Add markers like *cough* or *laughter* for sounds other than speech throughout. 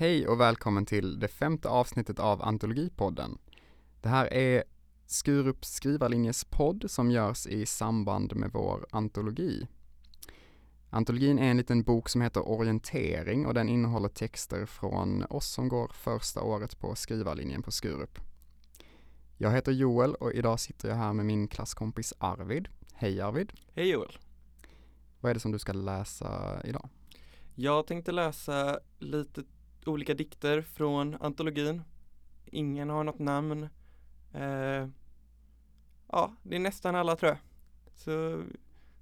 Hej och välkommen till det femte avsnittet av Antologipodden. Det här är Skurups skrivarlinjes podd som görs i samband med vår antologi. Antologin är en liten bok som heter Orientering och den innehåller texter från oss som går första året på skrivarlinjen på Skurup. Jag heter Joel och idag sitter jag här med min klasskompis Arvid. Hej Arvid! Hej Joel! Vad är det som du ska läsa idag? Jag tänkte läsa lite olika dikter från antologin. Ingen har något namn. Eh, ja, det är nästan alla tror jag. Så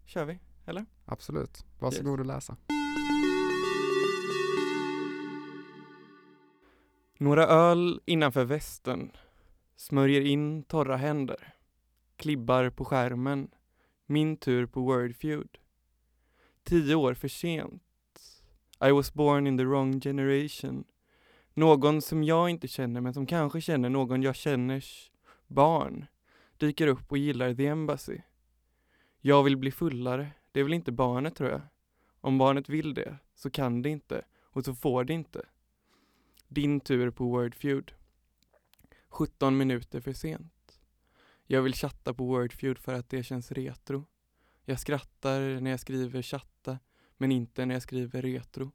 kör vi, eller? Absolut. Varsågod yes. att läsa. Några öl innanför västen. Smörjer in torra händer. Klibbar på skärmen. Min tur på Wordfeud. Tio år för sent. I was born in the wrong generation. Någon som jag inte känner men som kanske känner någon jag känners barn dyker upp och gillar The Embassy. Jag vill bli fullare, det vill inte barnet tror jag. Om barnet vill det, så kan det inte och så får det inte. Din tur på Wordfeud. 17 minuter för sent. Jag vill chatta på Wordfeud för att det känns retro. Jag skrattar när jag skriver chatta men inte när jag skriver retro.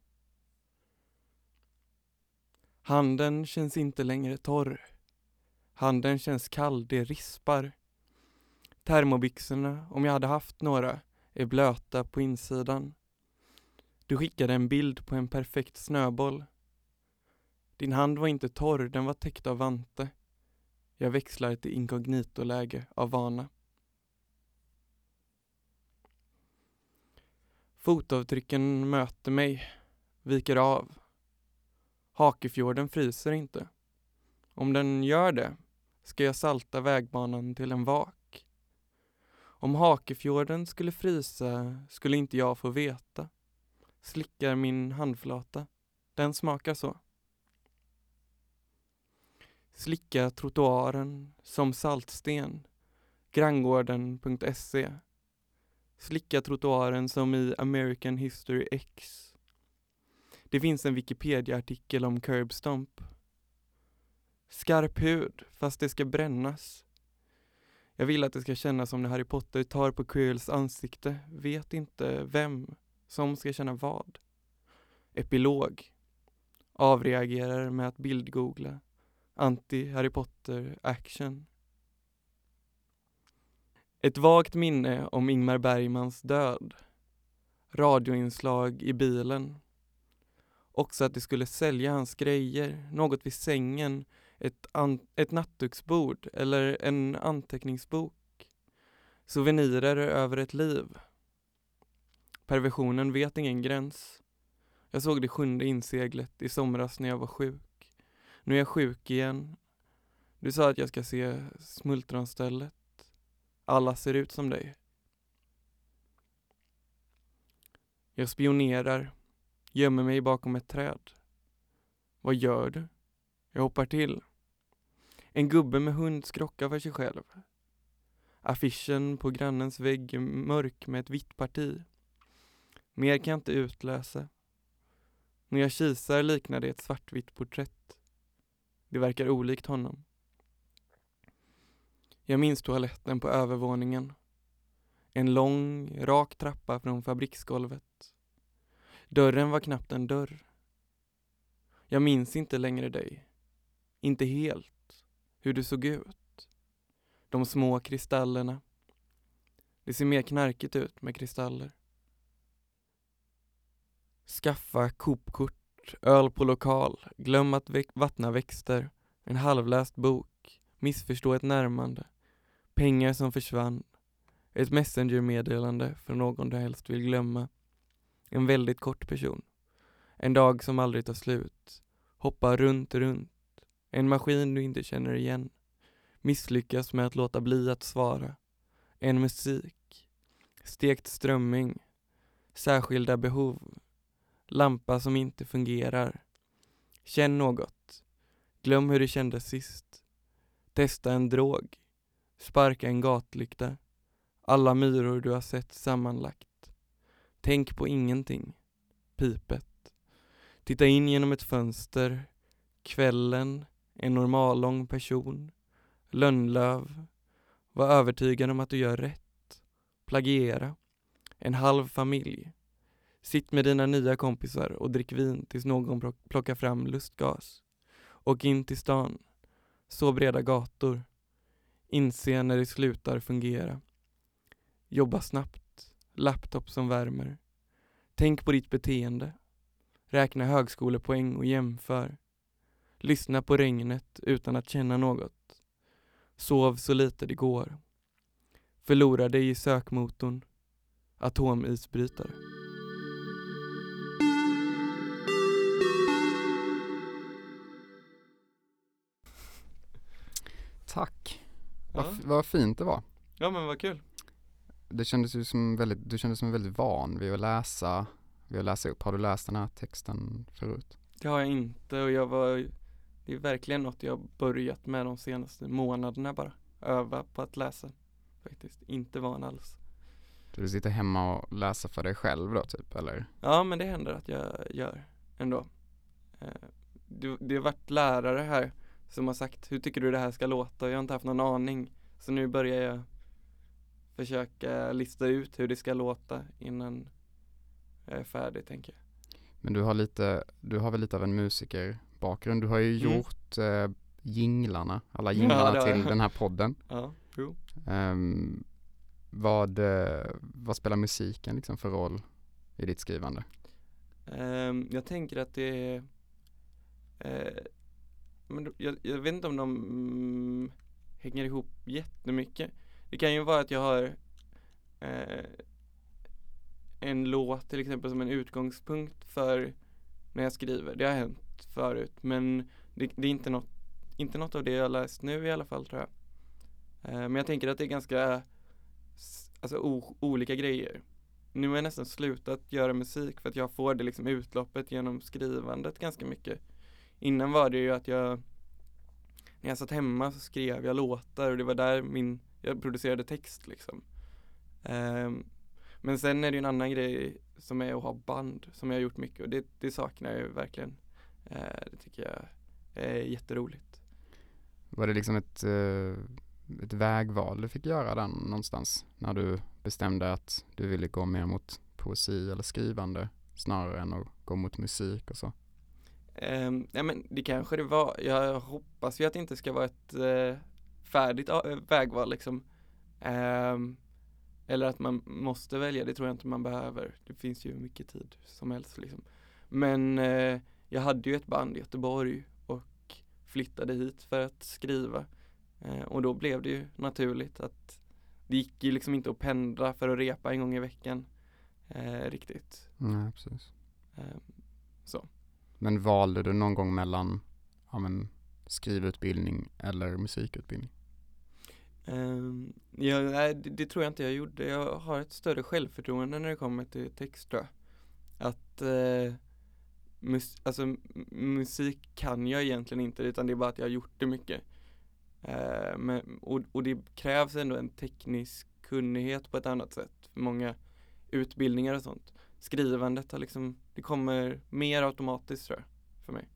Handen känns inte längre torr. Handen känns kall, det rispar. Termobyxorna, om jag hade haft några, är blöta på insidan. Du skickade en bild på en perfekt snöboll. Din hand var inte torr, den var täckt av vante. Jag växlar till inkognito-läge av vana. Fotavtrycken möter mig, viker av. Hakefjorden fryser inte. Om den gör det ska jag salta vägbanan till en vak. Om Hakefjorden skulle frysa skulle inte jag få veta. Slickar min handflata. Den smakar så. Slicka trottoaren som saltsten. Granngården.se Slicka trottoaren som i American History X. Det finns en Wikipedia-artikel om curbstomp. Skarp hud, fast det ska brännas. Jag vill att det ska kännas som när Harry Potter tar på Quirrells ansikte, vet inte vem som ska känna vad. Epilog. Avreagerar med att bildgoogla. Anti-Harry Potter action. Ett vagt minne om Ingmar Bergmans död. Radioinslag i bilen. Också att de skulle sälja hans grejer, något vid sängen, ett, ett nattduksbord eller en anteckningsbok. Souvenirer över ett liv. Perversionen vet ingen gräns. Jag såg det sjunde inseglet i somras när jag var sjuk. Nu är jag sjuk igen. Du sa att jag ska se smultronstället. Alla ser ut som dig. Jag spionerar, gömmer mig bakom ett träd. Vad gör du? Jag hoppar till. En gubbe med hund skrockar för sig själv. Affischen på grannens vägg är mörk med ett vitt parti. Mer kan jag inte utläsa. När jag kisar liknar det ett svartvitt porträtt. Det verkar olikt honom. Jag minns toaletten på övervåningen. En lång, rak trappa från fabriksgolvet. Dörren var knappt en dörr. Jag minns inte längre dig. Inte helt. Hur du såg ut. De små kristallerna. Det ser mer knarkigt ut med kristaller. Skaffa Coop-kort, öl på lokal, glöm att vattna växter, en halvläst bok, missförstå ett närmande. Pengar som försvann. Ett messengermeddelande från någon du helst vill glömma. En väldigt kort person. En dag som aldrig tar slut. Hoppa runt, runt. En maskin du inte känner igen. Misslyckas med att låta bli att svara. En musik. Stekt strömming. Särskilda behov. Lampa som inte fungerar. Känn något. Glöm hur det kändes sist. Testa en drog. Sparka en gatlykta. Alla myror du har sett sammanlagt. Tänk på ingenting. Pipet. Titta in genom ett fönster, kvällen, en normallång person, lönnlöv, var övertygad om att du gör rätt, plagiera, en halv familj. Sitt med dina nya kompisar och drick vin tills någon plockar fram lustgas. Och in till stan. Så breda gator. Inse när det slutar fungera. Jobba snabbt. Laptop som värmer. Tänk på ditt beteende. Räkna högskolepoäng och jämför. Lyssna på regnet utan att känna något. Sov så lite det går. Förlora dig i sökmotorn. Atomisbrytare. Tack. Ja. Vad, vad fint det var. ja men vad kul. Det kändes ju som väldigt, du kändes som väldigt van vid att läsa, vid att läsa upp. Har du läst den här texten förut? Det har jag inte och jag var Det är verkligen något jag börjat med de senaste månaderna bara. Öva på att läsa. Faktiskt. Inte van alls. Du sitter hemma och läser för dig själv då typ, eller? Ja men det händer att jag gör ändå. Eh, Det, det har varit lärare här som har sagt hur tycker du det här ska låta? Jag har inte haft någon aning. Så nu börjar jag försöka lista ut hur det ska låta innan jag är färdig tänker jag. Men du har lite, du har väl lite av en musikerbakgrund. Du har ju Mm. gjort eh, jinglarna, alla Ja, jinglarna har till den här podden. *laughs* Ja, jo. Ehm, vad, eh, vad spelar musiken liksom för roll i ditt skrivande? Ehm, jag tänker att det är eh, men jag, jag vet inte om de mm, hänger ihop jättemycket. Det kan ju vara att jag har eh, en låt till exempel som en utgångspunkt för när jag skriver. Det har hänt förut men det, det är inte något, inte något av det jag har läst nu i alla fall tror jag. Eh, men jag tänker att det är ganska alltså, o, olika grejer. Nu har jag nästan slutat göra musik för att jag får det liksom utloppet genom skrivandet ganska mycket. Innan var det ju att jag när jag satt hemma så skrev jag låtar och det var där min, jag producerade text liksom. Um, men sen är det ju en annan grej som är att ha band som jag har gjort mycket och det, det saknar jag ju verkligen. Uh, det tycker jag är jätteroligt. Var det liksom ett, uh, ett vägval du fick göra den någonstans när du bestämde att du ville gå mer mot poesi eller skrivande snarare än att gå mot musik och så? Um, ja men det kanske det var, jag hoppas ju att det inte ska vara ett eh, färdigt uh, vägval liksom. Ehm, eller att man måste välja, det tror jag inte man behöver. Det finns ju mycket tid som helst liksom. Men eh, jag hade ju ett band i Göteborg och flyttade hit för att skriva. Eh, och då blev det ju naturligt att det gick ju liksom inte att pendla för att repa en gång i veckan. Eh, riktigt. Nej, precis. Ehm, men valde du någon gång mellan ja, men, skrivutbildning eller musikutbildning? Um, ja, nej, det, det tror jag inte jag gjorde. Jag har ett större självförtroende när det kommer till text tror jag. Att uh, mus alltså, musik kan jag egentligen inte utan det är bara att jag har gjort det mycket. Uh, men, och, och det krävs ändå en teknisk kunnighet på ett annat sätt. Många utbildningar och sånt. Skrivandet har liksom, det kommer mer automatiskt tror jag, för mig.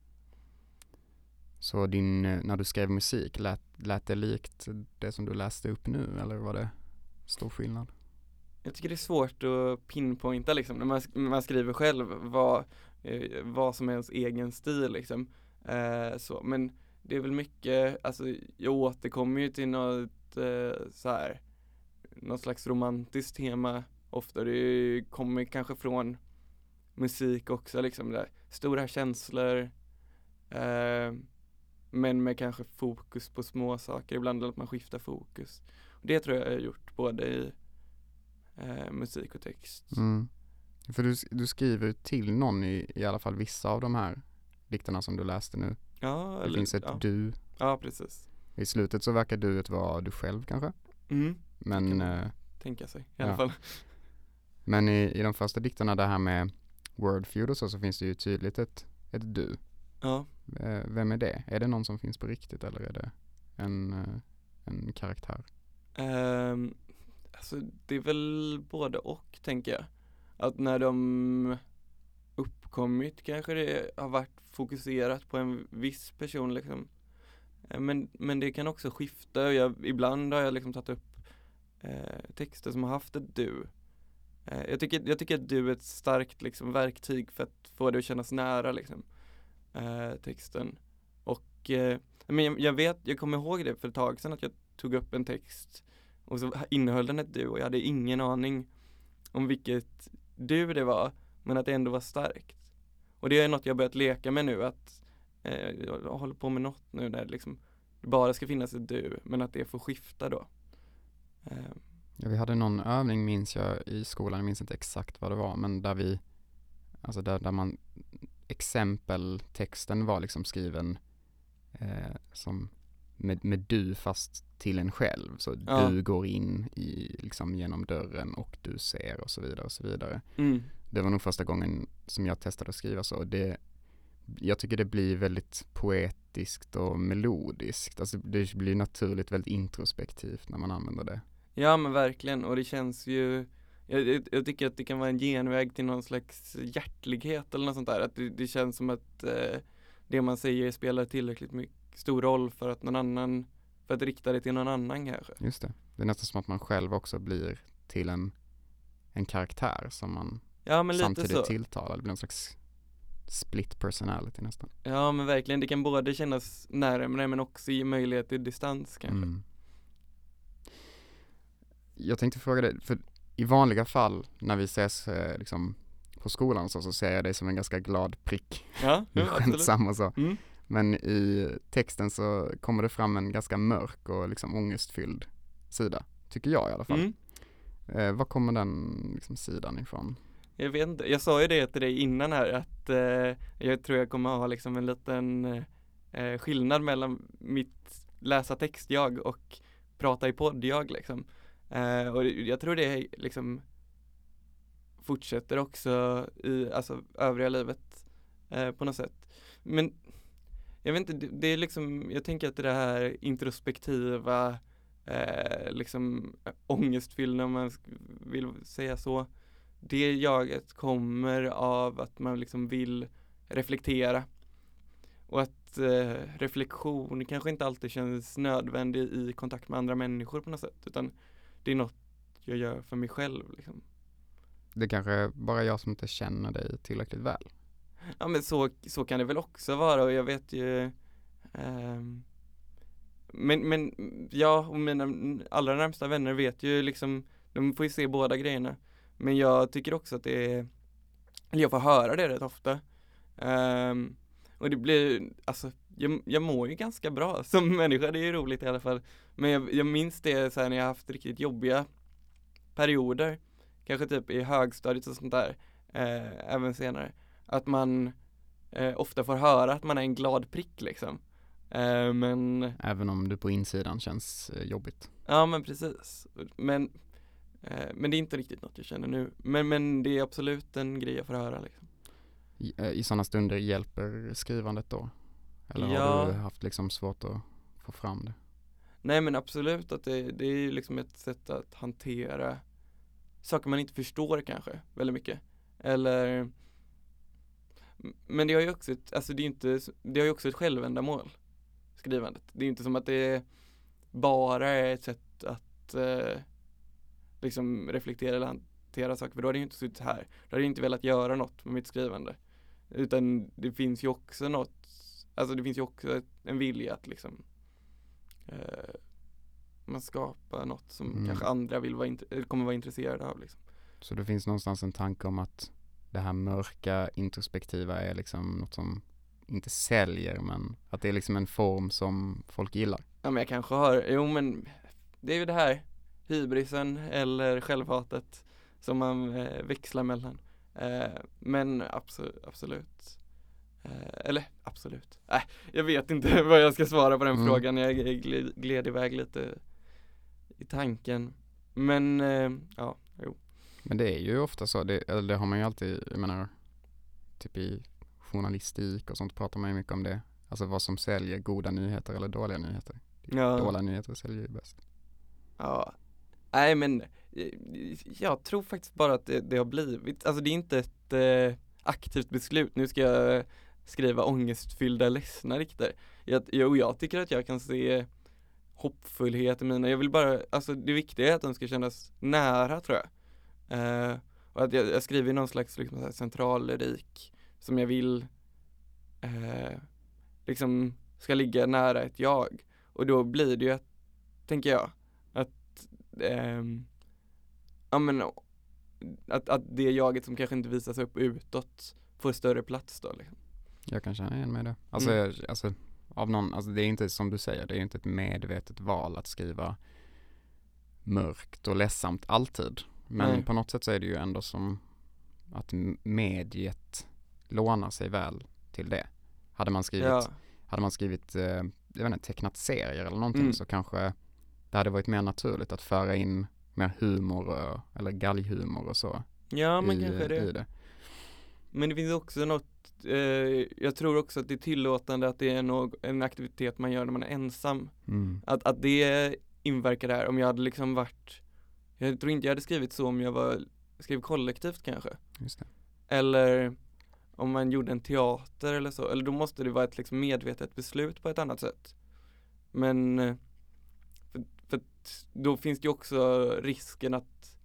Så din, eh, när du skrev musik, lät, lät det likt det som du läste upp nu eller var det stor skillnad? Jag tycker det är svårt att pinpointa liksom när man, när man skriver själv vad, eh, vad som är ens egen stil liksom. Eh, så, men det är väl mycket, alltså jag återkommer ju till något eh, så här, något slags romantiskt tema ofta. Det kommer kanske från musik också liksom, där stora känslor eh, men med kanske fokus på små saker ibland att man skiftar fokus. Det tror jag jag har gjort både i eh, musik och text. Mm. För du, du skriver till någon i, i alla fall vissa av de här dikterna som du läste nu. Ja, Det eller, finns ett ja. du. ja, precis. I slutet så verkar duet vara du själv kanske. Mm, Men, kan eh, tänka sig i Ja. alla fall. Men i, i de första dikterna det här med wordfeud och så, så finns det ju tydligt ett, ett du. Ja, Eh, Vem är det? Är det någon som finns på riktigt eller är det en, eh, en karaktär? ehm, alltså det är väl både och tänker jag. Att när de upp, uppkommit kanske det har varit fokuserat på en viss person liksom. Eh, men, men det kan också skifta. Jag, ibland har jag liksom tagit upp eh, texter som har haft ett du. Eh, jag, tycker, jag tycker att du är ett starkt liksom, verktyg för att få det att kännas nära liksom, eh, texten. Och eh, men jag, jag, vet, jag kommer ihåg det för ett tag sedan att jag tog upp en text och så innehöll den ett du och jag hade ingen aning om vilket du det var men att det ändå var starkt. Och det är något jag börjat leka med nu att eh, jag håller på med något nu där liksom det bara ska finnas ett du men att det får skifta då. Eh. Ja, vi hade någon övning minns jag i skolan, jag minns inte exakt vad det var men där vi Alltså där, där man exempeltexten var liksom skriven eh, som med, med du fast till en själv. Så ja. du går in i, liksom genom dörren och du ser och så vidare och så vidare. Mm. Det var nog första gången som jag testade att skriva så. Det, jag tycker det blir väldigt poetiskt och melodiskt. Alltså det blir naturligt väldigt introspektivt när man använder det. Ja men verkligen och det känns ju jag, jag, tycker att det kan vara en genväg till någon slags hjärtlighet eller något sånt där. Att det, det känns som att eh, det man säger spelar tillräckligt mycket, stor roll för att någon annan, för att rikta det till någon annan kanske. Just det. Det är nästan som att man själv också blir till en, en karaktär som man ja, men samtidigt så. tilltalar. Det blir en slags split personality nästan. Ja men verkligen, det kan både kännas närmare men också ge möjlighet till distans kanske. Mm. Jag tänkte fråga dig, för i vanliga fall när vi ses eh, liksom på skolan så, så ser jag dig som en ganska glad prick. Ja, *laughs* ja Skämtsam och så. Mm. Men i texten så kommer det fram en ganska mörk och liksom ångestfylld sida, tycker jag i alla fall. Mm. Eh, var kommer den liksom, sidan ifrån? Jag vet inte, jag sa ju det till dig innan här att eh, jag tror jag kommer ha liksom en liten eh, skillnad mellan mitt läsa text-jag och prata i podd-jag liksom. Eh, och jag tror det liksom fortsätter också i alltså övriga livet eh, på något sätt. Men jag vet inte, det, det, är liksom, jag tänker att det här introspektiva, eh, liksom ångestfyllda om man vill säga så, det jaget kommer av att man liksom vill reflektera. Och att eh, reflektion kanske inte alltid känns nödvändig i kontakt med andra människor på något sätt, utan det är något jag gör för mig själv liksom. Det kanske är bara jag som inte känner dig tillräckligt väl. Ja men så, så kan det väl också vara och jag vet ju eh, Men, men ja, och mina allra närmsta vänner vet ju liksom De får ju se båda grejerna Men jag tycker också att det är Eller jag får höra det rätt ofta eh, Och det blir, alltså jag, jag mår ju ganska bra som människa, det är ju roligt i alla fall. Men jag, jag minns det så när jag haft riktigt jobbiga perioder Kanske typ i högstadiet och sånt där eh, Även senare. Att man eh, ofta får höra att man är en glad prick liksom. Eh, Men Även om du på insidan känns eh, jobbigt. Ja men precis. Men eh, Men det är inte riktigt något jag känner nu. Men, men det är absolut en grej jag får höra liksom I, eh, i sådana stunder hjälper skrivandet då? Eller ja. har du haft liksom svårt att få fram det? Nej men absolut att det, det är liksom ett sätt att hantera saker man inte förstår kanske väldigt mycket. Eller Men det har ju också ett, alltså det är inte, det har ju också ett självändamål Skrivandet. Det är inte som att det bara är ett sätt att eh, liksom reflektera eller hantera saker för då hade jag inte suttit här. Då hade jag inte velat göra något med mitt skrivande. Utan det finns ju också något Alltså det finns ju också en vilja att liksom eh, man skapar något som mm. kanske andra vill vara kommer vara intresserade av liksom. Så det finns någonstans en tanke om att det här mörka introspektiva är liksom något som inte säljer men att det är liksom en form som folk gillar. Ja men jag kanske har, jo men det är ju det här hybrisen eller självhatet som man eh, växlar mellan. Eh, men absolut, absolut Eh, eller absolut. Äh, jag vet inte *laughs* vad jag ska svara på den mm. frågan. Jag gled, gled iväg lite i tanken. Men eh, ja, jo. Men det är ju ofta så, det, eller det har man ju alltid, jag menar, typ i journalistik och sånt pratar man ju mycket om det. Alltså vad som säljer, goda nyheter eller dåliga nyheter. Ja. Dåliga nyheter säljer ju bäst. Ja, nej men eh, jag tror faktiskt bara att det, det har blivit, alltså det är inte ett eh, aktivt beslut, nu ska jag skriva ångestfyllda ledsna dikter. Jag, jo, jag tycker att jag kan se hoppfullhet i mina, jag vill bara, alltså det viktiga är att de ska kännas nära tror jag. Eh, och att jag, jag skriver någon slags liksom, centrallyrik som jag vill eh, liksom ska ligga nära ett jag. Och då blir det ju att, tänker jag, eh, ja men att, att det jaget som kanske inte visas upp utåt får större plats då liksom. Jag kan känna igen mig i det. Alltså, Mm. jag, alltså, av någon, alltså det är inte som du säger, det är inte ett medvetet val att skriva mörkt och ledsamt alltid. Men Nej. på något sätt så är det ju ändå som att mediet lånar sig väl till det. Hade man skrivit, Ja, hade man skrivit eh, jag vet inte, tecknat serier eller någonting Mm. så kanske det hade varit mer naturligt att föra in mer humor och, eller galghumor och så ja men i, kanske det. i det. Men det finns också något, eh, jag tror också att det är tillåtande att det är någ, en aktivitet man gör när man är ensam. Mm. Att, att det inverkar där, om jag hade liksom varit, jag tror inte jag hade skrivit så om jag var, skrev kollektivt kanske. Just det. Eller om man gjorde en teater eller så, eller då måste det vara ett liksom medvetet beslut på ett annat sätt. Men eh, för, att då finns det ju också risken att,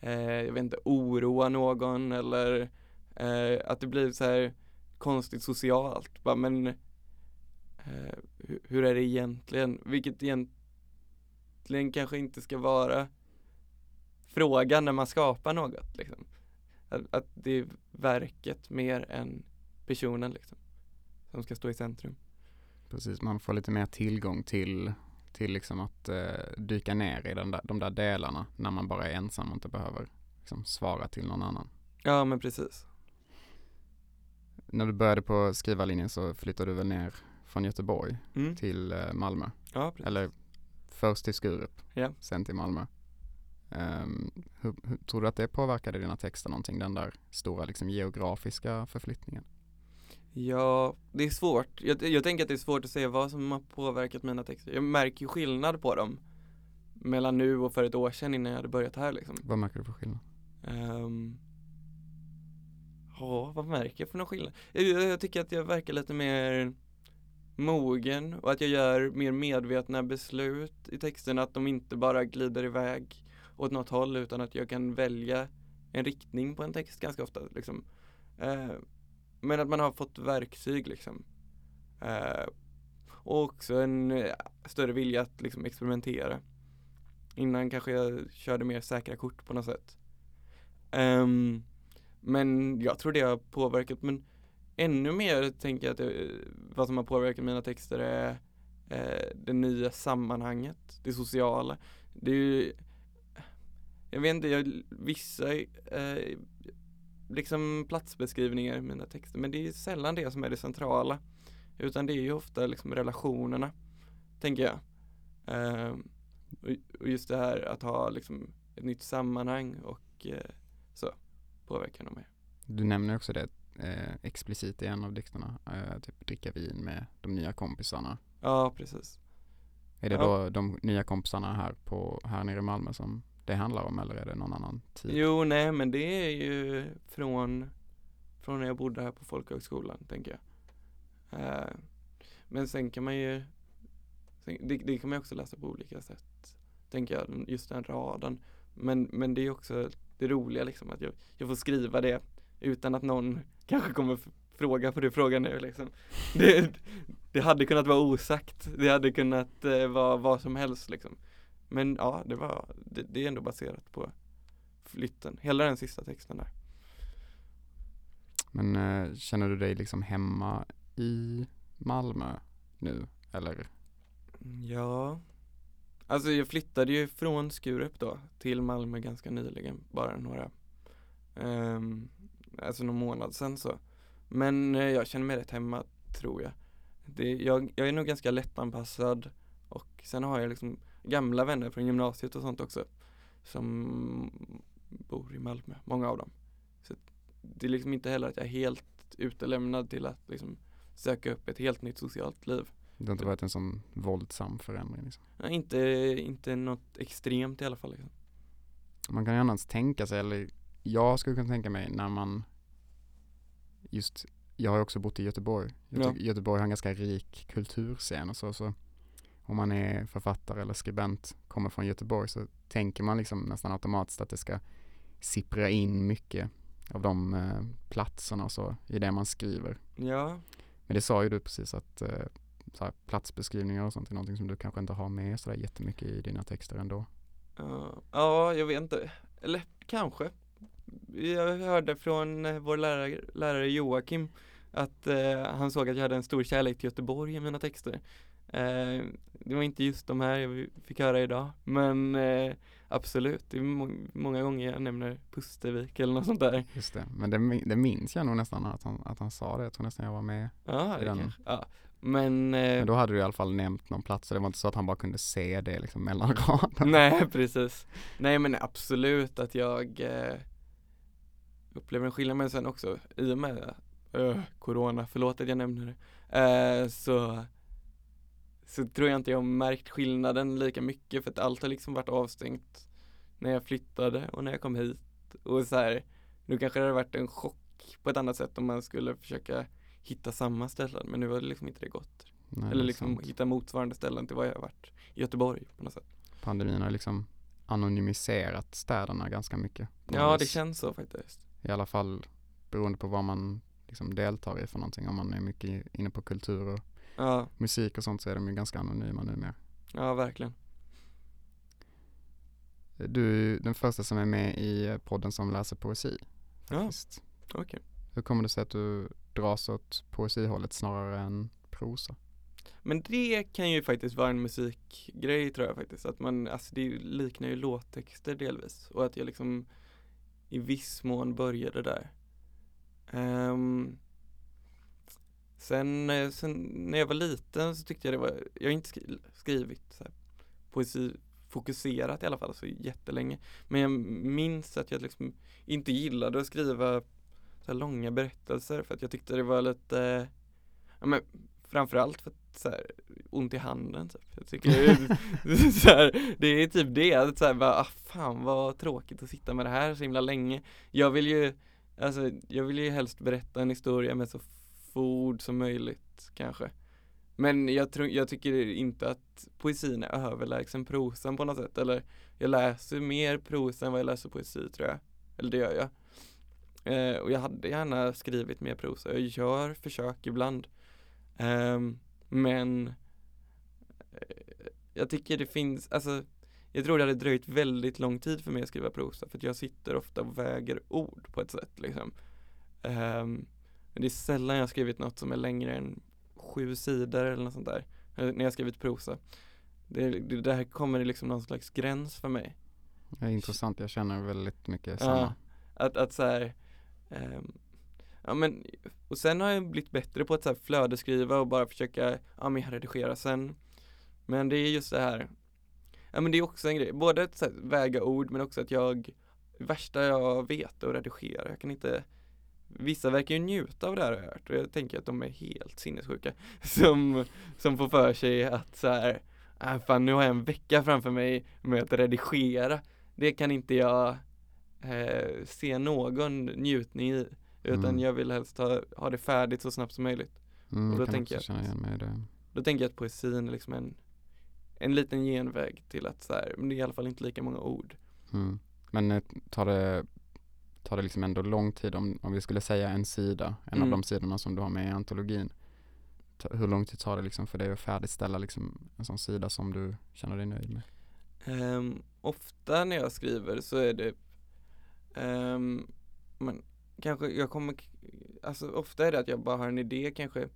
eh, jag vet inte, oroa någon eller eh, att det blir så här konstigt socialt. Bara, men eh, hur, hur är det egentligen? Vilket egentligen kanske inte ska vara frågan när man skapar något. Liksom. Att, att det är verket mer än personen liksom, som ska stå i centrum. Precis, man får lite mer tillgång till, till liksom att eh, dyka ner i den där, de där delarna när man bara är ensam och inte behöver liksom, svara till någon annan. Ja men precis. När du började på skrivarlinjen så flyttade du väl ner från Göteborg Mm. till eh, Malmö? Ja precis. Eller först till Skurup, Ja. sen till Malmö. Ehm, hur, hur, tror du att det påverkade dina texter någonting, den där stora liksom, geografiska förflyttningen? Ja, det är svårt. Jag, jag tänker att det är svårt att säga vad som har påverkat mina texter. Jag märker ju skillnad på dem mellan nu och för ett år sedan innan jag hade börjat här liksom. Vad märker du för skillnad? Ehm, ja, vad märker jag för någon skillnad? Jag, jag, tycker att jag verkar lite mer mogen och att jag gör mer medvetna beslut i texterna, att de inte bara glider iväg åt något håll utan att jag kan välja en riktning på en text ganska ofta liksom. Eh, men att man har fått verktyg liksom. Eh, och också en eh, större vilja att liksom experimentera. Innan kanske jag körde mer säkra kort på något sätt. Um, men jag tror det har påverkat, men ännu mer tänker jag att det, vad som har påverkat mina texter är eh, det nya sammanhanget, det sociala. Det är ju, jag vet inte, jag, vissa eh, liksom platsbeskrivningar i mina texter, men det är sällan det som är det centrala. Utan det är ju ofta liksom relationerna, tänker jag. Och, och just det här att ha liksom ett nytt sammanhang och eh, så påverkar nog mer. Du nämner också det eh, explicit i en av dikterna, eh, typ dricka vin med de nya kompisarna. Ja, precis. Är det Ja. då de nya kompisarna här, på, här nere i Malmö som det handlar om eller är det någon annan tid? Jo, nej, men det är ju från, från när jag bodde här på folkhögskolan, tänker jag. Eh, men sen kan man ju, sen, det, det kan man ju också läsa på olika sätt, tänker jag, just den raden. Men, men det är också det roliga liksom, att jag, jag får skriva det utan att någon kanske kommer fråga på det frågan nu liksom. *laughs* Det, det hade kunnat vara osagt, det hade kunnat eh, vara vad som helst liksom. Men ja, det var, det, det är ändå baserat på flytten, hela den sista texten där. Men eh, känner du dig liksom hemma i Malmö nu? Eller? Ja, alltså jag flyttade ju från Skurup då till Malmö ganska nyligen, bara några, um, alltså någon månad sedan så. Men eh, jag känner mig rätt hemma, tror jag. Det, jag, jag är nog ganska lättanpassad och sen har jag liksom gamla vänner från gymnasiet och sånt också som bor i Malmö, många av dem. Så det är liksom inte heller att jag är helt utelämnad till att liksom söka upp ett helt nytt socialt liv. Det har inte varit en sån våldsam förändring liksom. Ja, inte, inte något extremt i alla fall. Liksom. Man kan ju annars tänka sig, eller jag skulle kunna tänka mig när man just, jag har också bott i Göteborg. Jag Ja. Göteborg har en ganska rik kulturscen och så, så om man är författare eller skribent, kommer från Göteborg så tänker man liksom nästan automatiskt att det ska sippra in mycket av de eh, platserna och så i det man skriver. Ja, Men det sa ju du precis att eh, här, platsbeskrivningar och sånt är någonting som du kanske inte har med sådär jättemycket i dina texter ändå. Ja, ja, jag vet inte. Eller kanske. Jag hörde från eh, vår lärare, lärare Joakim att eh, han såg att jag hade en stor kärlek till Göteborg i mina texter. Eh, det var inte just de här jag fick höra idag, men eh, absolut, det är må många gånger jag nämner Pustervik eller något sånt där. Just det, men det, det minns jag nog nästan att han, att han sa det. Jag tror nästan jag var med. Ja, I den. kanske. Ja. Men, eh, Men då hade du i alla fall nämnt någon plats. Så det var inte så att han bara kunde se det liksom mellan *laughs* raderna. Nej precis. Nej men absolut att jag eh, upplever en skillnad men sen också i och med eh, Corona, förlåt att jag nämner det. Eh, så, så tror jag inte jag har märkt skillnaden lika mycket för att allt har liksom varit avstängt när jag flyttade och när jag kom hit. Och så här, nu kanske det hade varit en chock på ett annat sätt om man skulle försöka hitta samma ställen men nu har det liksom inte det gått. Nej, det Eller liksom sant. hitta motsvarande ställen till vad jag har varit i Göteborg på något sätt. Pandemin har liksom anonymiserat städerna ganska mycket. Ja det vis. känns så faktiskt. I alla fall beroende på vad man liksom deltar i för någonting. Om man är mycket inne på kultur och Ja, musik och sånt så är de ju ganska anonyma numera. ja verkligen. Du är den första som är med i podden som läser poesi. Ja, Faktiskt. okej. Hur kommer det sig att du dras åt poesihållet snarare än prosa? Men det kan ju faktiskt vara en musikgrej tror jag faktiskt. Att man, alltså det liknar ju låttexter delvis. Och att jag liksom i viss mån började där. Ehm, sen, eh, sen när jag var liten så tyckte jag det var, jag har inte skri- skrivit så här, poesi fokuserat i alla fall så jättelänge. Men jag minns att jag liksom inte gillade att skriva så här långa berättelser för att jag tyckte det var lite, ja men framförallt för att så här, ont i handen typ. Jag tycker det är, *laughs* så här, det är typ det, att så här, bara, ah, fan vad tråkigt att sitta med det här så himla länge. Jag vill ju, alltså jag vill ju helst berätta en historia med så få ord som möjligt kanske. Men jag, tror, jag tycker inte att poesin är överlägsen prosan på något sätt. Eller jag läser mer prosa än vad jag läser poesi tror jag. Eller det gör jag. Eh, och jag hade gärna skrivit mer prosa. Jag gör försök ibland. Eh, men eh, jag tycker det finns, alltså jag tror det hade dröjt väldigt lång tid för mig att skriva prosa för att jag sitter ofta och väger ord på ett sätt liksom. Ehm, men det är sällan jag har skrivit något som är längre än sju sidor eller något sånt där. eh, När jag skrivit prosa. Det, det där kommer det liksom någon slags gräns för mig. Det är intressant, jag känner väldigt mycket Ja, samma. att, att så här, ehm, ja men, och sen har jag blivit bättre på att så här flödeskriva och bara försöka, ja men redigera sen. Men det är just det här, ja men det är också en grej, både att så här, väga ord men också att jag, det värsta jag vet är att redigera, jag kan inte Vissa verkar ju njuta av det här har jag hört och jag tänker att de är helt sinnessjuka *laughs* som, som får för sig att så här, äh, fan nu har jag en vecka framför mig med att redigera Det kan inte jag eh, se någon njutning i utan Mm. jag vill helst ha, ha det färdigt så snabbt som möjligt Mm, och då tänker jag att-. Då tänker jag att poesin är liksom en en liten genväg till att så här, men det är i alla fall inte lika många ord Mm. Men eh, tar det, tar det liksom ändå lång tid om, om vi skulle säga en sida, en av Mm. de sidorna som du har med i antologin. Ta, hur lång tid tar det liksom för dig att färdigställa liksom en sån sida som du känner dig nöjd med? Ehm, ofta när jag skriver så är det ehm, men kanske jag kommer, alltså ofta är det att jag bara har en idé kanske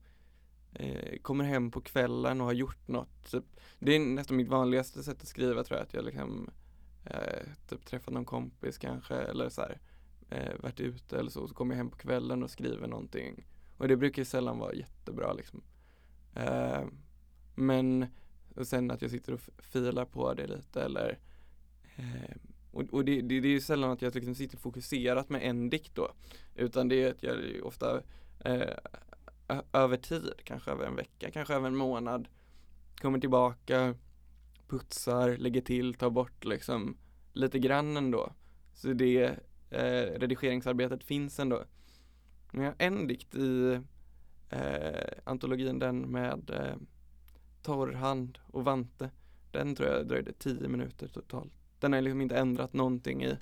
eh, kommer hem på kvällen och har gjort något typ, Det är nästan mitt vanligaste sätt att skriva tror jag att jag liksom eh, typ träffat någon kompis kanske eller så här eh, varit ute eller så, så kommer jag hem på kvällen och skriver någonting. Och det brukar ju sällan vara jättebra liksom. Eh, men och sen att jag sitter och filar på det lite eller eh, och, och det, det, det är ju sällan att jag liksom sitter fokuserat med en dikt då. Utan det är att jag ofta eh, över tid, kanske över en vecka, kanske över en månad kommer tillbaka putsar, lägger till, tar bort liksom lite grann ändå. Så det eh, redigeringsarbetet finns ändå Men jag har en dikt i eh, antologin, den med eh, torr hand och vante. Den tror jag dröjde tio minuter totalt. Den har jag liksom inte ändrat någonting i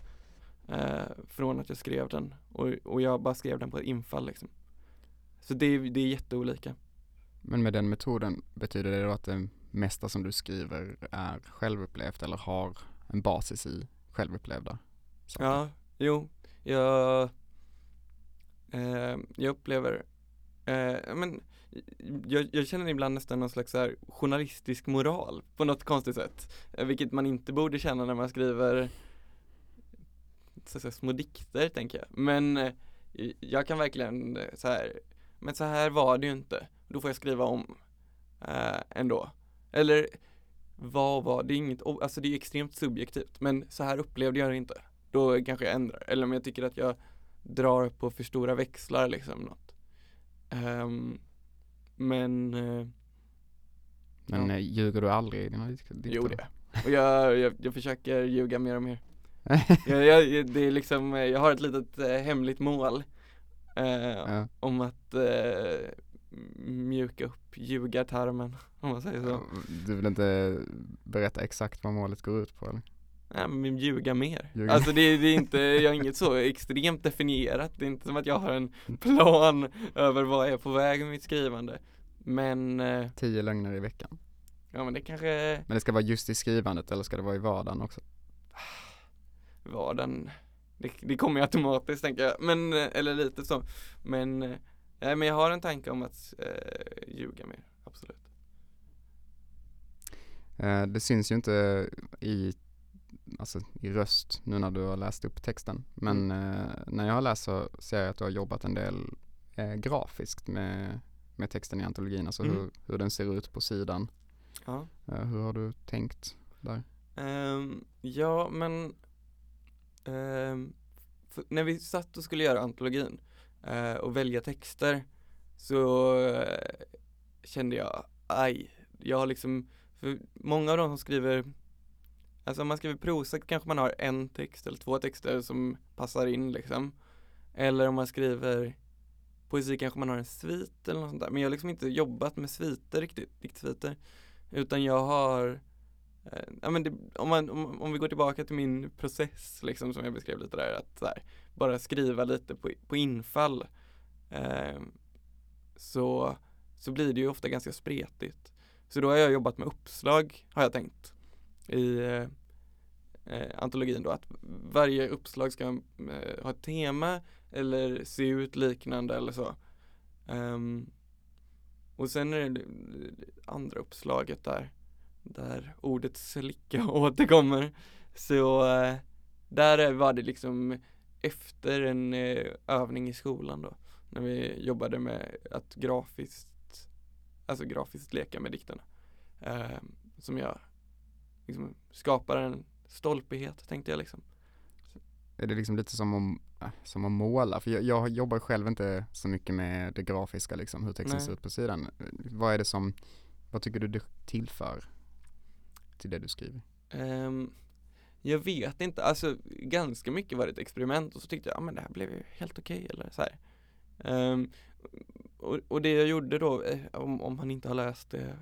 eh, från att jag skrev den och, och jag bara skrev den på ett infall liksom. Så det, det är jätteolika. Men med den metoden, betyder det då att det mesta som du skriver är självupplevt eller har en basis i självupplevda saker? Ja, jo, jag, eh, jag upplever, eh, men jag, jag känner ibland nästan någon slags här journalistisk moral på något konstigt sätt, eh, vilket man inte borde känna när man skriver så att säga, små dikter tänker jag, men eh, jag kan verkligen eh, så här, men så här var det ju inte, då får jag skriva om eh, ändå. Eller vad var det? är inget, alltså det är extremt subjektivt, men så här upplevde jag det inte. Då kanske jag ändrar, eller om jag tycker att jag drar på för stora växlar liksom något. Um, men uh, Men ja. ljuger du aldrig i dina dikter? Jo det och jag, jag, jag försöker ljuga mer och mer *laughs* jag, jag, det är liksom, jag har ett litet eh, hemligt mål eh, ja. om att eh, mjuka upp ljugartarmen om man säger så. Du vill inte berätta exakt vad målet går ut på eller? Nej men ljuga mer. Ljuga. Alltså det, det, är inte, jag har inget så extremt definierat. Det är inte som att jag har en *laughs* plan över vad jag är på väg med mitt skrivande. Men eh, Tio lögner i veckan. Ja men det kanske Men det ska vara just i skrivandet eller ska det vara i vardagen också? Vardagen det, det kommer ju automatiskt tänker jag, men, eh, eller lite så. Men, eh, nej men jag har en tanke om att eh, ljuga mer, absolut. Eh, det syns ju inte i alltså i röst nu när du har läst upp texten. Men mm. eh, när jag har läst så ser jag att du har jobbat en del eh, grafiskt med, med texten i antologin, alltså mm. hur, hur den ser ut på sidan. Ja. Eh, hur har du tänkt där? Um, ja, men um, när vi satt och skulle göra antologin uh, och välja texter så uh, kände jag, aj, jag har liksom, för många av de som skriver Alltså om man skriver prosa kanske man har en text eller två texter som passar in liksom. Eller om man skriver poesi kanske man har en svit eller något sånt där. Men jag har liksom inte jobbat med sviter riktigt, diktsviter. Utan jag har eh, Ja men det, om, man, om, om, vi går tillbaka till min process liksom som jag beskrev lite där, att här, bara skriva lite på, på infall eh, så, så blir det ju ofta ganska spretigt. Så då har jag jobbat med uppslag, har jag tänkt i eh, eh, antologin då att varje uppslag ska eh, ha ett tema eller se ut liknande eller så. Um, och sen är det andra uppslaget där, där ordet slicka *laughs* återkommer. Så eh, där var det liksom efter en eh, övning i skolan då, när vi jobbade med att grafiskt, alltså grafiskt leka med dikterna. Eh, som jag liksom skapar en stolpighet tänkte jag liksom. Är det liksom lite som om, äh, som att måla? För jag, jag jobbar själv inte så mycket med det grafiska liksom, hur texten Nej. ser ut på sidan. Vad är det som, vad tycker du det tillför till det du skriver? Um, jag vet inte, alltså ganska mycket var det ett experiment och så tyckte jag, ja men det här blev ju helt okej okay, eller så här. Um, och, och, det jag gjorde då, eh, om, om man inte har läst det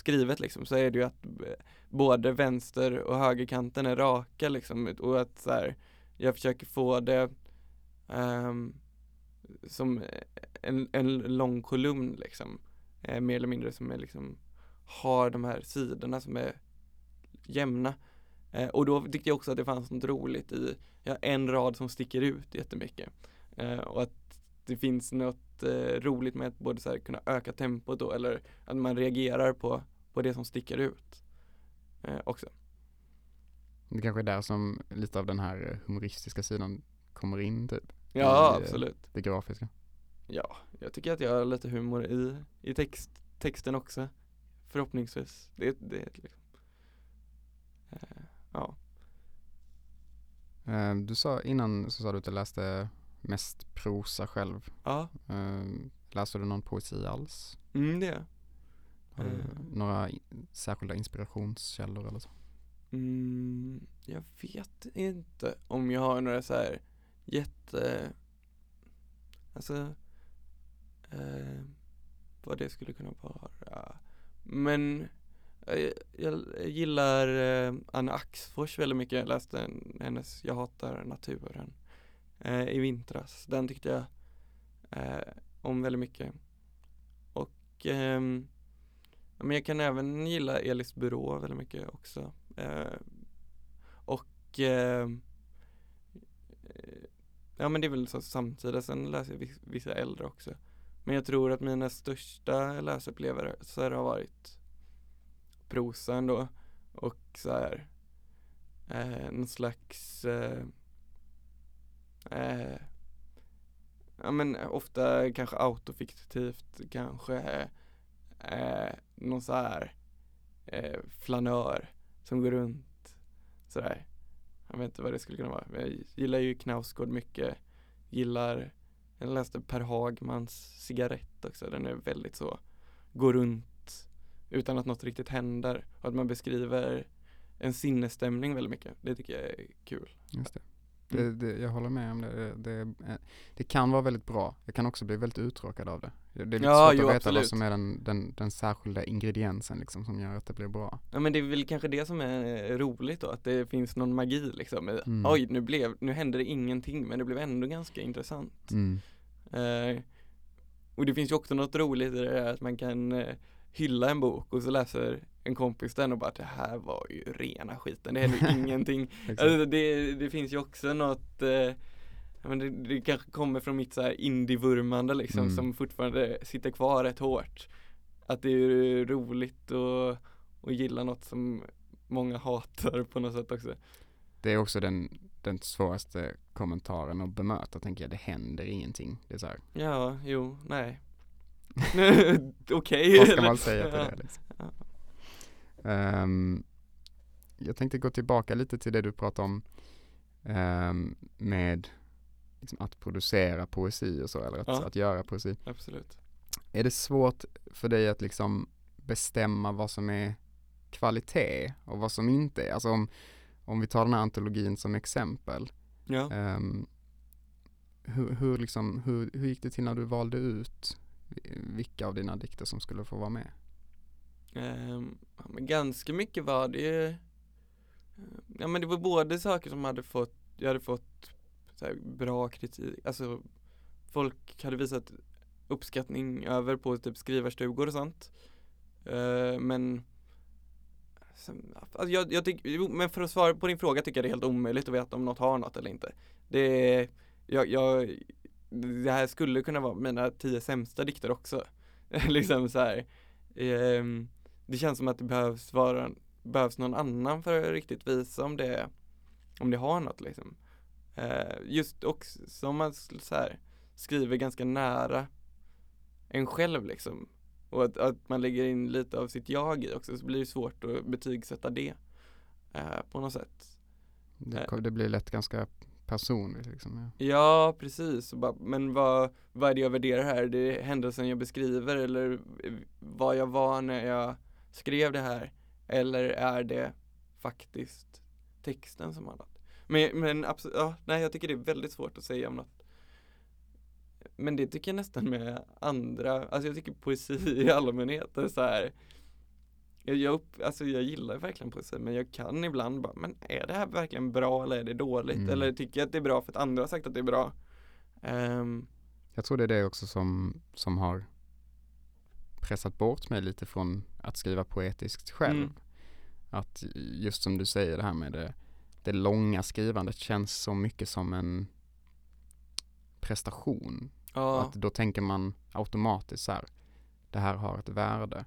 skrivet liksom så är det ju att eh, både vänster och högerkanten är raka liksom och att så här, jag försöker få det um, som eh, en, en lång kolumn liksom eh, mer eller mindre som är liksom har de här sidorna som är jämna. Eh, och då tyckte jag också att det fanns något roligt i ja, en rad som sticker ut jättemycket. Eh, och att det finns något eh, roligt med att både så här, kunna öka tempot då eller att man reagerar på, på det som sticker ut eh, också. Det kanske är där som lite av den här humoristiska sidan kommer in typ? Ja, i, absolut. Det grafiska. Ja, jag tycker att jag har lite humor i, i text, texten också. Förhoppningsvis. Det, det liksom. Eh, ja. Eh, du sa innan så sa du att du läste mest prosa själv. Ja. Eh, läste du någon poesi alls? Mm, det Har du uh. några särskilda inspirationskällor eller så? Mm, jag vet inte om jag har några så här jätte Alltså eh, vad det skulle kunna vara. Men jag, jag, gillar eh, Anna Axfors väldigt mycket. Jag läste en, hennes Jag hatar naturen eh, i vintras. Den tyckte jag eh, om väldigt mycket. Och eh, men jag kan även gilla Elis Byrå väldigt mycket också. Eh, och eh, ja men det är väl så samtida, sen läser jag vissa äldre också. Men jag tror att mina största läsupplevelser har varit prosa ändå och så här eh, någon slags eh, eh, ja men ofta kanske autofiktivt kanske eh, någon så här eh, flanör som går runt sådär. Jag vet inte vad det skulle kunna vara. Jag gillar ju Knausgård mycket. Gillar, jag läste Per Hagmans cigarett också. Den är väldigt så, går runt utan att något riktigt händer. Och att man beskriver en sinnesstämning väldigt mycket. Det tycker jag är kul. Just det. Det, det, jag håller med om det. det. Det kan vara väldigt bra. Jag kan också bli väldigt uttråkad av det. Det är lite ja, svårt jo, att veta absolut. vad som är den, den, den särskilda ingrediensen liksom som gör att det blir bra. Ja men det är väl kanske det som är roligt då, att det finns någon magi liksom. Mm. Oj, nu blev, nu hände det ingenting men det blev ändå ganska intressant. Mm. Uh, och det finns ju också något roligt i det där att man kan hylla en bok och så läser en kompis den och bara det här var ju rena skiten, det hände *laughs* ingenting. Alltså, det, det finns ju också något eh, men det, det kanske kommer från mitt så här indie-vurmande liksom mm. som fortfarande sitter kvar rätt hårt. Att det är roligt och, och gilla något som många hatar på något sätt också. Det är också den, den svåraste kommentaren att bemöta tänker jag, det händer ingenting. Det är så här. Ja, jo, nej. *laughs* Okej. Vad ska man säga till det liksom? Um, jag tänkte gå tillbaka lite till det du pratade om um, med liksom att producera poesi och så, eller att, ja. att göra poesi. Absolut. Är det svårt för dig att liksom bestämma vad som är kvalitet och vad som inte är? Alltså om, om vi tar den här antologin som exempel. Ja. Um, hur, hur, liksom, hur, hur gick det till när du valde ut vilka av dina dikter som skulle få vara med? Um, ja, men ganska mycket var det ju eh, Ja men det var både saker som hade fått, jag hade fått här, bra kritik, alltså folk hade visat uppskattning över på typ skrivarstugor och sånt. Uh, men alltså jag, jag tycker, men för att svara på din fråga tycker jag det är helt omöjligt att veta om något har något eller inte. Det är, jag, jag det här skulle kunna vara mina tio sämsta dikter också. *laughs* liksom så här. Um, det känns som att det behövs vara, behövs någon annan för att riktigt visa om det, om det har något liksom. Uh, just också som man så här, skriver ganska nära en själv liksom. Och att, att, man lägger in lite av sitt jag i också så blir det svårt att betygsätta det uh, på något sätt. Det, det blir lätt ganska personligt liksom. Ja, ja precis. Men vad, vad är det jag värderar här? Det är händelsen jag beskriver eller eh, vad jag var när jag skrev det här? Eller är det faktiskt texten som har något? Men, men absolut, ja, nej jag tycker det är väldigt svårt att säga om något. Men det tycker jag nästan med andra, alltså jag tycker poesi i allmänhet är så här jag, jag, upp, alltså jag gillar verkligen poesi men jag kan ibland bara, men är det här verkligen bra eller är det dåligt? Mm. Eller tycker jag att det är bra för att andra har sagt att det är bra? Um, jag tror det är det också som, som har pressat bort mig lite från att skriva poetiskt själv. Mm. Att just som du säger det här med det, det långa skrivandet känns så mycket som en prestation. Ja. Att då tänker man automatiskt så här, det här har ett värde.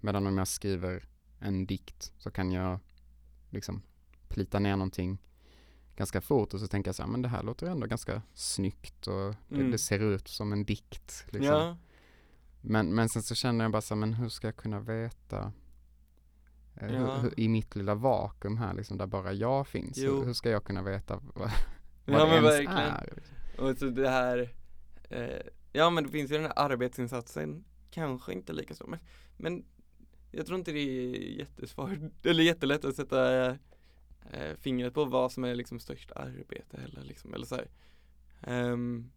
Medan om jag skriver en dikt så kan jag liksom plita ner någonting ganska fort och så tänker jag så här, men det här låter ändå ganska snyggt och det, mm. det ser ut som en dikt. Liksom. Ja. Men, men sen så känner jag bara så här, men hur ska jag kunna veta eh, ja. hur, hur, i mitt lilla vakuum här liksom, där bara jag finns, hur, hur, ska jag kunna veta vad, vad ja, det ens verkligen. är? Liksom? Och så det här, eh, ja men det finns ju den här arbetsinsatsen, kanske inte lika så, men, men jag tror inte det är jättesvårt, eller jättelätt att sätta eh, fingret på vad som är liksom störst arbete eller liksom, eller så um,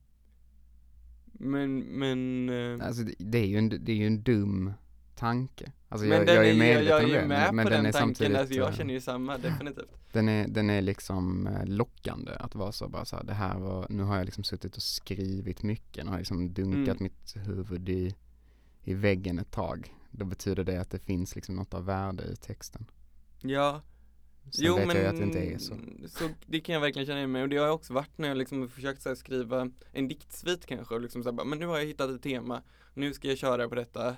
Men, men eh, Alltså det, det är ju en, det är ju en dum tanke. Alltså Men jag, den jag är är, medveten jag, jag om är det. med men, men på den, den, är tanken, samtidigt, alltså, jag eh, känner ju samma, *laughs* definitivt den är, den är liksom eh, lockande att vara så bara så här, det här var, nu har jag liksom suttit och skrivit mycket, nu har jag liksom dunkat Mm. mitt huvud i, i väggen ett tag. Då betyder det att det finns liksom något av värde i texten. Ja, Sen jo vet men jag ju att det inte är så. så det kan jag verkligen känna igen mig och det har jag också varit när jag liksom försökt här, skriva en diktsvit kanske och liksom så här, bara, men nu har jag hittat ett tema, nu ska jag köra på detta.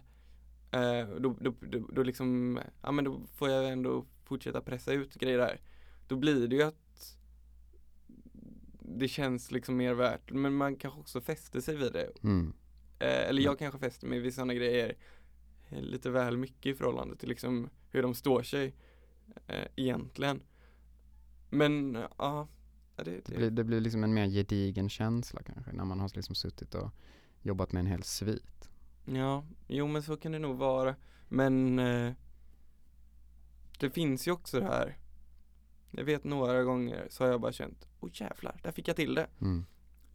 Eh, då, då, då, då liksom, ja men då får jag ändå fortsätta pressa ut grejer där. Då blir det ju att det känns liksom mer värt, men man kanske också fäster sig vid det. Mm. Eh, eller jag kanske fäster mig vid sådana grejer lite väl mycket i förhållande till liksom hur de står sig eh, egentligen. Men eh, ja, det, Det, det, blir, det blir liksom en mer gedigen känsla kanske när man har liksom suttit och jobbat med en hel svit. ja, jo men så kan det nog vara. Men eh, det finns ju också det här. Jag vet några gånger så har jag bara känt, åh jävlar, där fick jag till det. Mm.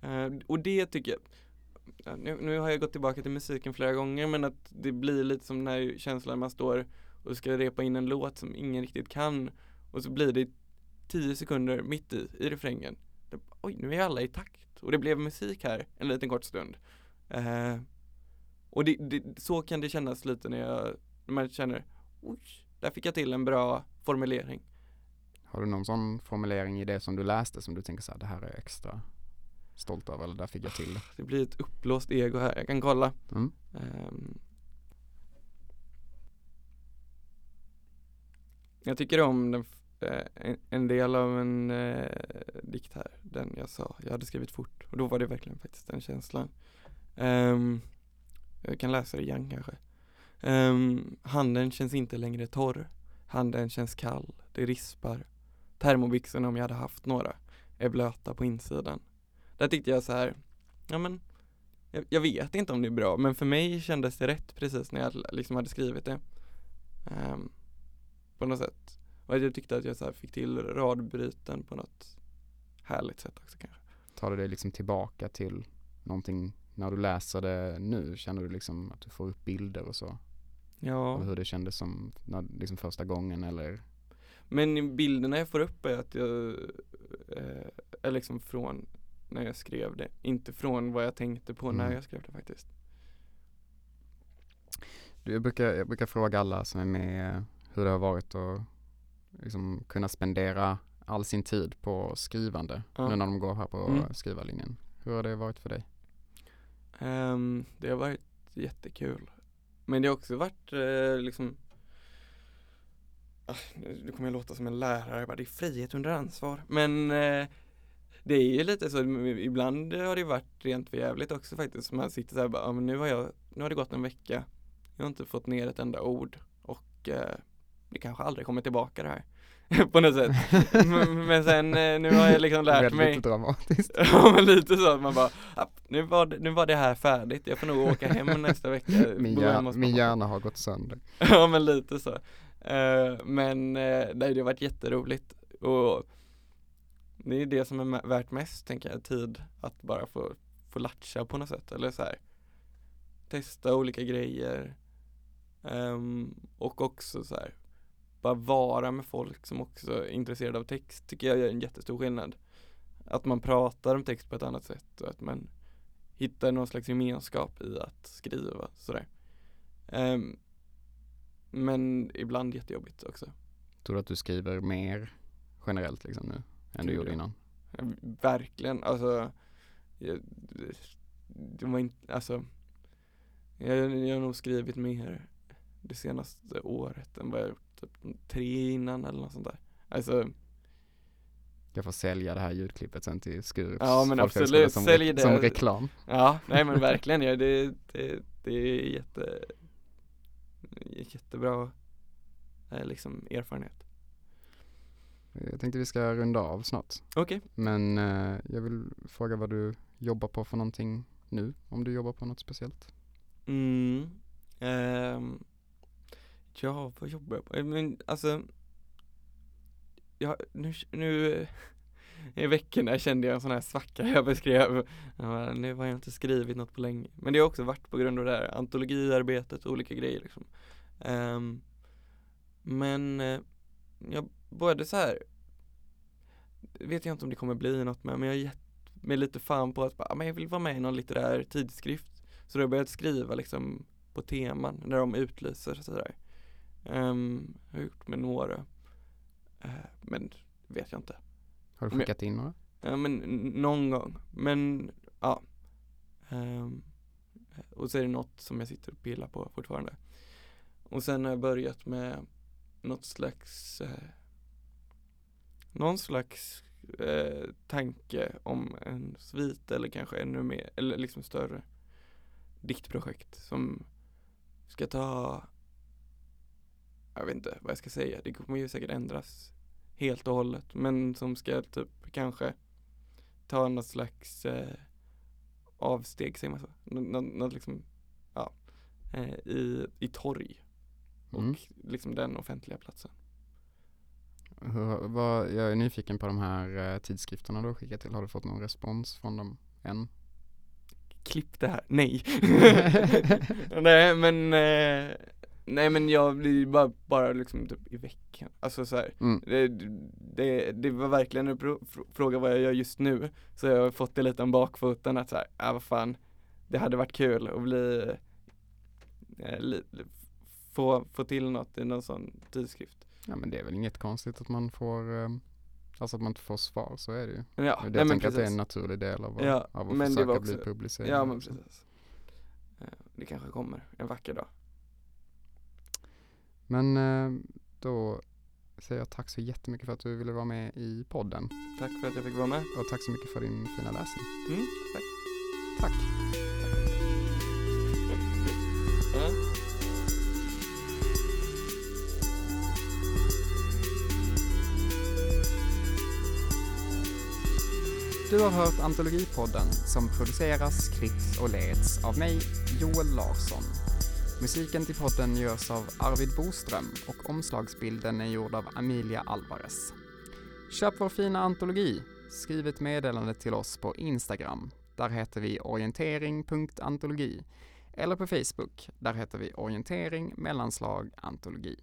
Eh, och det tycker jag, ja, nu, nu har jag gått tillbaka till musiken flera gånger men att det blir lite som den här känslan man står och ska repa in en låt som ingen riktigt kan och så blir det tio sekunder mitt i, i refrängen. Det, Oj, nu är alla i takt och det blev musik här en liten kort stund. Eh, och det, det, så kan det kännas lite när jag, när man känner, oj, där fick jag till en bra formulering. Har du någon sån formulering i det som du läste som du tänker så här, det här är extra stolt över eller där fick jag till det? Det blir ett uppblåst ego här, jag kan kolla. Mm. Ehm. Jag tycker om den, eh, en, en del av en eh, dikt här, den jag sa, jag hade skrivit fort och då var det verkligen faktiskt den känslan. Ehm, jag kan läsa det igen kanske. Ehm, handen känns inte längre torr, handen känns kall, det rispar. Termobyxorna om jag hade haft några är blöta på insidan. Där tyckte jag så här, ja men jag, jag vet inte om det är bra, men för mig kändes det rätt precis när jag liksom hade skrivit det. Ehm, på något sätt. Och jag tyckte att jag så fick till radbryten på något härligt sätt också kanske. Tar det dig liksom tillbaka till någonting när du läser det nu? Känner du liksom att du får upp bilder och så? Av Ja, hur det kändes som när, liksom första gången eller? men bilderna jag får upp är att jag eh, är liksom från när jag skrev det, inte från vad jag tänkte på när Mm. jag skrev det faktiskt. Du, jag, brukar, jag brukar fråga alla som är med hur det har varit att liksom kunna spendera all sin tid på skrivande Ja. nu när de går här på Mm. skrivarlinjen. Hur har det varit för dig? Ehm, det har varit jättekul. Men det har också varit eh, liksom ah, nu kommer jag låta som en lärare, bara, det är frihet under ansvar. Men eh, det är ju lite så, ibland har det varit rent för jävligt också faktiskt. Man sitter så här bara, ja, men nu har jag, nu har det gått en vecka. Jag har inte fått ner ett enda ord och eh, det kanske aldrig kommer tillbaka det här. *laughs* på något sätt. *laughs* men, sen eh, nu har jag liksom lärt mig dramatiskt. *laughs* Ja men lite så att man bara, "Ja, nu var, det, nu var det här färdigt, jag får nog åka hem nästa vecka Min, hjär, min pappa." hjärna har gått sönder. Ja men lite så Eh, Men eh, nej, det har varit jätteroligt och det är det som är värt mest tänker jag, tid att bara få, få latcha på något sätt eller så här. Testa olika grejer um, Och också så här Bara vara med folk som också är intresserade av text tycker jag gör en jättestor skillnad. Att man pratar om text på ett annat sätt och att man hittar någon slags gemenskap i att skriva sådär. Um, Men ibland jättejobbigt också. Tror du att du skriver mer generellt liksom nu? Än du gjorde innan? Verkligen, alltså jag, Det var inte, alltså jag, jag har nog skrivit mer det senaste året än vad jag gjort typ tre innan eller något sånt där Alltså, Jag får sälja det här ljudklippet sen till Skurups Ja, men absolut. som, Sälj det. som reklam. ja, nej men verkligen, ja, det, det, det är jätte Jättebra eh, liksom erfarenhet Jag tänkte vi ska runda av snart. Okej, Men eh, jag vill fråga vad du jobbar på för någonting nu, om du jobbar på något speciellt. Mm. ehm, ja, vad jobbar jag på? Eh, Men alltså, ja, nu, nu, *laughs* i veckorna kände jag en sån här svacka jag beskrev. Nu har jag inte skrivit något på länge. Men det har också varit på grund av det här antologiarbetet och olika grejer liksom. Um, men uh, jag började så här vet jag inte om det kommer bli något med, men jag har gett mig lite fan på att bara, men jag vill vara med i någon litterär tidskrift. Så då har jag börjat skriva liksom på teman när de utlyser och sådär. Um, jag har gjort med några. Uh, men vet jag inte. Har du skickat in några? Ja men någon gång. Men ja. Um, och så är det något som jag sitter och pillar på fortfarande. Och sen har jag börjat med något slags eh, någon slags eh, tanke om en svit eller kanske ännu mer, eller liksom större diktprojekt som ska ta jag vet inte vad jag ska säga, det kommer ju säkert ändras helt och hållet men som ska typ kanske ta något slags eh, avsteg, säger man så? Något, något liksom, ja, eh, i, i torg och mm. liksom den offentliga platsen. Hur, vad, jag är nyfiken på de här eh, tidskrifterna du har skickat till. Har du fått någon respons från dem än? Klipp det här, nej. *laughs* nej men eh, Nej men jag blir bara, bara liksom typ i veckan, alltså så mm. det, det, det, var verkligen en fråga vad jag gör just nu, så jag har fått det lite om bakfoten att såhär, ja vad fan, det hade varit kul att bli, eh, li, få, få till något i någon sån tidskrift. Ja men det är väl inget konstigt att man får eh, Alltså att man inte får svar, så är det ju. Ja, jag nej, tänker att det är en naturlig del av, ja, av att försöka också, bli publicerad. Ja men precis. Eh, det kanske kommer en vacker dag. Men eh, då säger jag tack så jättemycket för att du ville vara med i podden. Tack för att jag fick vara med. Och tack så mycket för din fina läsning. Mm, tack. Tack. Du har hört Antologipodden som produceras, klipps och leds av mig, Joel Larsson. Musiken till podden görs av Arvid Boström och omslagsbilden är gjord av Amelia Alvarez. Köp vår fina antologi. Skriv ett meddelande till oss på Instagram. Där heter vi orientering.antologi. Eller på Facebook. Där heter vi orientering mellanslag antologi.